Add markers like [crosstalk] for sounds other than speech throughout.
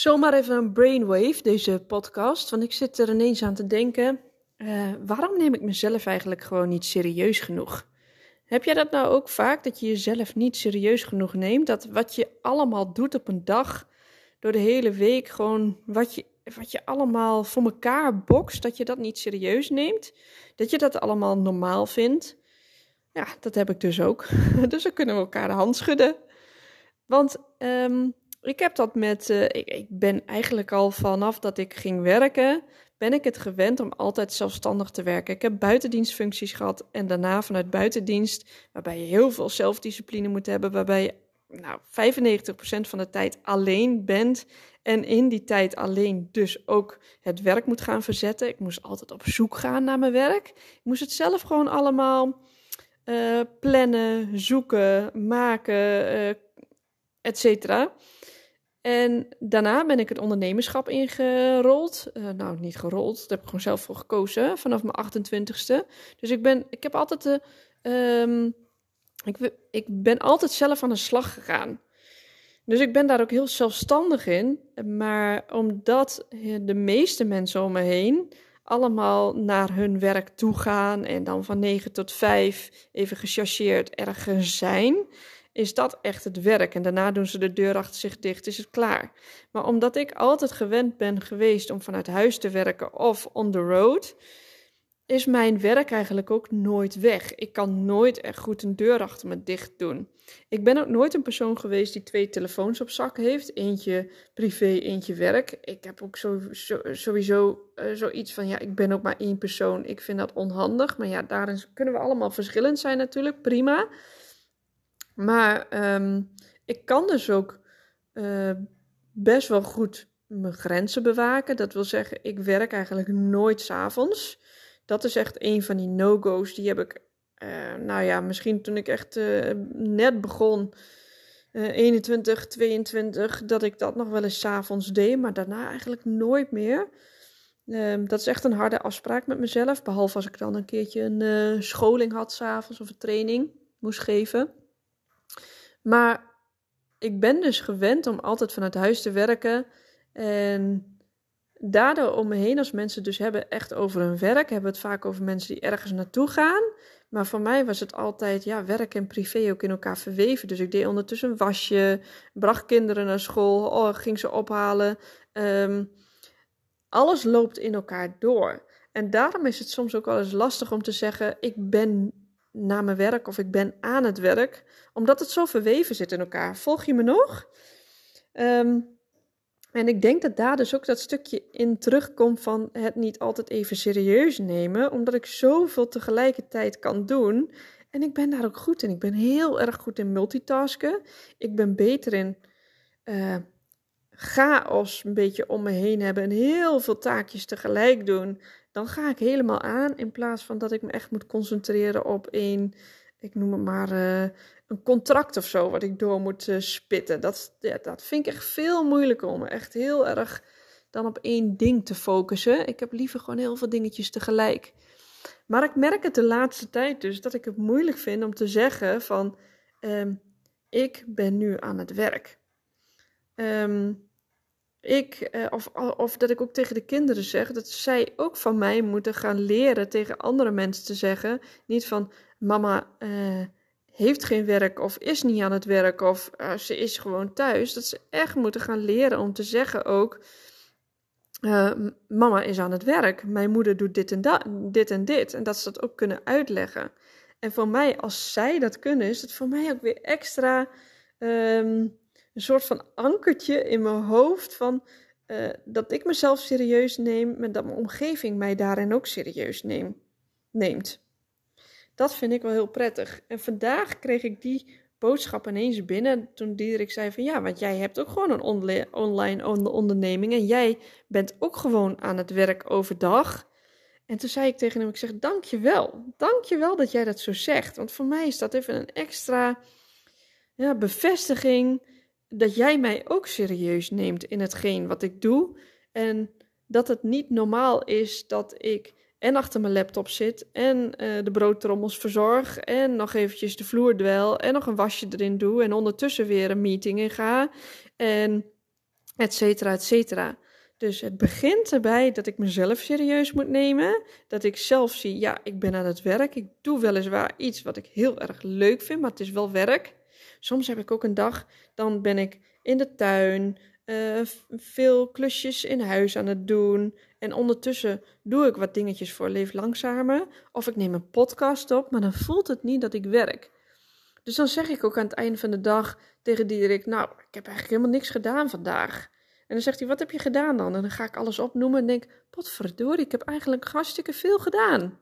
Zomaar even een brainwave, deze podcast. Want ik zit er ineens aan te denken: uh, waarom neem ik mezelf eigenlijk gewoon niet serieus genoeg? Heb jij dat nou ook vaak, dat je jezelf niet serieus genoeg neemt? Dat wat je allemaal doet op een dag, door de hele week, gewoon wat je, wat je allemaal voor elkaar bokst, dat je dat niet serieus neemt? Dat je dat allemaal normaal vindt? Ja, dat heb ik dus ook. [laughs] dus dan kunnen we elkaar de hand schudden. Want um, ik heb dat met. Uh, ik, ik, ben eigenlijk al vanaf dat ik ging werken. Ben ik het gewend om altijd zelfstandig te werken. Ik heb buitendienstfuncties gehad en daarna vanuit buitendienst, waarbij je heel veel zelfdiscipline moet hebben, waarbij je nou, 95% van de tijd alleen bent en in die tijd alleen dus ook het werk moet gaan verzetten. Ik moest altijd op zoek gaan naar mijn werk. Ik moest het zelf gewoon allemaal uh, plannen, zoeken, maken, uh, et cetera. En daarna ben ik het ondernemerschap ingerold. Uh, nou, niet gerold, daar heb ik gewoon zelf voor gekozen vanaf mijn 28ste. Dus ik, ben, ik heb altijd de. Um, ik, ik ben altijd zelf aan de slag gegaan. Dus ik ben daar ook heel zelfstandig in. Maar omdat de meeste mensen om me heen allemaal naar hun werk toe gaan en dan van 9 tot 5 even gechargeerd ergens zijn is dat echt het werk. En daarna doen ze de deur achter zich dicht, is het klaar. Maar omdat ik altijd gewend ben geweest om vanuit huis te werken of on the road, is mijn werk eigenlijk ook nooit weg. Ik kan nooit echt goed een deur achter me dicht doen. Ik ben ook nooit een persoon geweest die twee telefoons op zak heeft. Eentje privé, eentje werk. Ik heb ook sowieso uh, zoiets van, ja, ik ben ook maar één persoon. Ik vind dat onhandig. Maar ja, daarin kunnen we allemaal verschillend zijn natuurlijk, prima. Maar um, ik kan dus ook uh, best wel goed mijn grenzen bewaken. Dat wil zeggen, ik werk eigenlijk nooit s'avonds. Dat is echt een van die no-go's. Die heb ik, uh, nou ja, misschien toen ik echt uh, net begon, 21, 22, dat ik dat nog wel eens s'avonds deed. Maar daarna eigenlijk nooit meer. Um, dat is echt een harde afspraak met mezelf. Behalve als ik dan een keertje een scholing had s'avonds of een training moest geven. Maar ik ben dus gewend om altijd vanuit huis te werken. En daardoor om me heen, als mensen dus hebben echt over hun werk, hebben we het vaak over mensen die ergens naartoe gaan. Maar voor mij was het altijd, ja, werk en privé ook in elkaar verweven. Dus ik deed ondertussen een wasje, bracht kinderen naar school, oh, ging ze ophalen. Um, alles loopt in elkaar door. En daarom is het soms ook wel eens lastig om te zeggen: ik ben naar mijn werk of ik ben aan het werk, omdat het zo verweven zit in elkaar. Volg je me nog? Um, en ik denk dat daar dus ook dat stukje in terugkomt van het niet altijd even serieus nemen, omdat ik zoveel tegelijkertijd kan doen. En ik ben daar ook goed in. Ik ben heel erg goed in multitasken. Ik ben beter in uh, chaos een beetje om me heen hebben en heel veel taakjes tegelijk doen dan ga ik helemaal aan in plaats van dat ik me echt moet concentreren op één, ik noem het maar, uh, een contract of zo wat ik door moet uh, spitten. Dat, dat vind ik echt veel moeilijker om echt heel erg dan op één ding te focussen. Ik heb liever gewoon heel veel dingetjes tegelijk. Maar ik merk het de laatste tijd dus dat ik het moeilijk vind om te zeggen van um, ik ben nu aan het werk. Um, ik, eh, of, of dat ik ook tegen de kinderen zeg, dat zij ook van mij moeten gaan leren tegen andere mensen te zeggen. Niet van mama uh, heeft geen werk of is niet aan het werk of uh, ze is gewoon thuis. Dat ze echt moeten gaan leren om te zeggen ook. Mama is aan het werk, mijn moeder doet dit en, dat, dit en dit. En dat ze dat ook kunnen uitleggen. En voor mij, als zij dat kunnen, is het voor mij ook weer extra. Um, een soort van ankertje in mijn hoofd van uh, dat ik mezelf serieus neem, maar dat mijn omgeving mij daarin ook serieus neem, neemt. Dat vind ik wel heel prettig. En vandaag kreeg ik die boodschap ineens binnen toen Diederik zei van ja, want jij hebt ook gewoon een online onderneming en jij bent ook gewoon aan het werk overdag. En toen zei ik tegen hem, ik zeg dankjewel, dankjewel dat jij dat zo zegt. Want voor mij is dat even een extra ja, bevestiging dat jij mij ook serieus neemt in hetgeen wat ik doe. En dat het niet normaal is dat ik en achter mijn laptop zit en uh, de broodtrommels verzorg en nog eventjes de vloer dwel en nog een wasje erin doe en ondertussen weer een meeting in ga en et cetera, et cetera. Dus het begint erbij dat ik mezelf serieus moet nemen. Dat ik zelf zie, ja, ik ben aan het werk. Ik doe weliswaar iets wat ik heel erg leuk vind, maar het is wel werk. Soms heb ik ook een dag, dan ben ik in de tuin, uh, veel klusjes in huis aan het doen. En ondertussen doe ik wat dingetjes voor Leef Langzamer. Of ik neem een podcast op, maar dan voelt het niet dat ik werk. Dus dan zeg ik ook aan het einde van de dag tegen Diederik: Nou, ik heb eigenlijk helemaal niks gedaan vandaag. En dan zegt hij: Wat heb je gedaan dan? En dan ga ik alles opnoemen en denk: Potverdorie, ik heb eigenlijk hartstikke veel gedaan.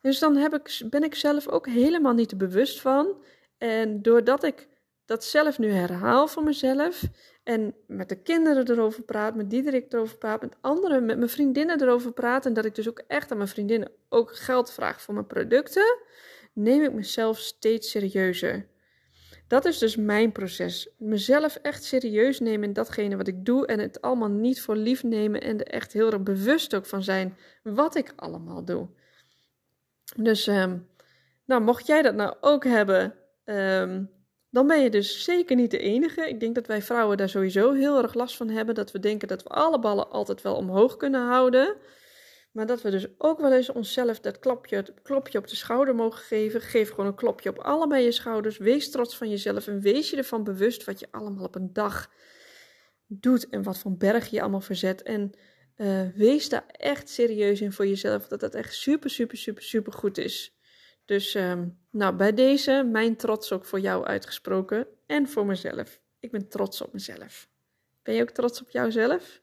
Dus dan heb ik, ben ik zelf ook helemaal niet bewust van. En doordat ik dat zelf nu herhaal voor mezelf en met de kinderen erover praat, met Diederik erover praat, met anderen, met mijn vriendinnen erover praat en dat ik dus ook echt aan mijn vriendinnen ook geld vraag voor mijn producten, neem ik mezelf steeds serieuzer. Dat is dus mijn proces. Mezelf echt serieus nemen in datgene wat ik doe en het allemaal niet voor lief nemen en er echt heel erg bewust ook van zijn wat ik allemaal doe. Dus, um, nou, mocht jij dat nou ook hebben, um, dan ben je dus zeker niet de enige. Ik denk dat wij vrouwen daar sowieso heel erg last van hebben. Dat we denken dat we alle ballen altijd wel omhoog kunnen houden. Maar dat we dus ook wel eens onszelf dat klopje, klopje op de schouder mogen geven. Geef gewoon een klopje op allebei je schouders. Wees trots van jezelf en wees je ervan bewust wat je allemaal op een dag doet. En wat voor berg je allemaal verzet. En uh, wees daar echt serieus in voor jezelf. Dat dat echt super, super, super, super goed is. Dus um, nou, bij deze mijn trots ook voor jou uitgesproken en voor mezelf. Ik ben trots op mezelf. Ben je ook trots op jouzelf?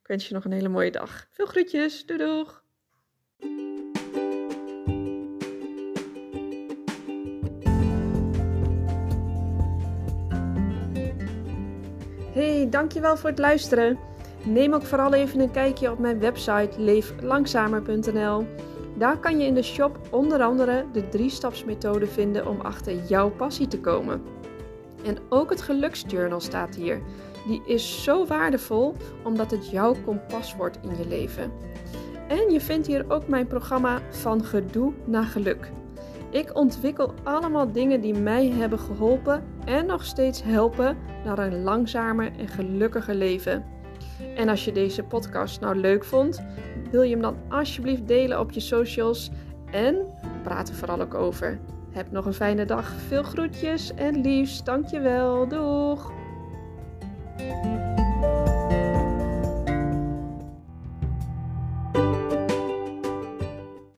Ik wens je nog een hele mooie dag. Veel groetjes. Doei doeg! Hey, dankjewel voor het luisteren. Neem ook vooral even een kijkje op mijn website leeflangzamer.nl. Daar kan je in de shop onder andere de drie-stapsmethode vinden om achter jouw passie te komen. En ook het geluksjournal staat hier. Die is zo waardevol omdat het jouw kompas wordt in je leven. En je vindt hier ook mijn programma Van Gedoe naar Geluk. Ik ontwikkel allemaal dingen die mij hebben geholpen en nog steeds helpen naar een langzamer en gelukkiger leven. En als je deze podcast nou leuk vond, wil je hem dan alsjeblieft delen op je socials en praat er vooral ook over. Heb nog een fijne dag. Veel groetjes en liefst. Dankjewel. Doeg!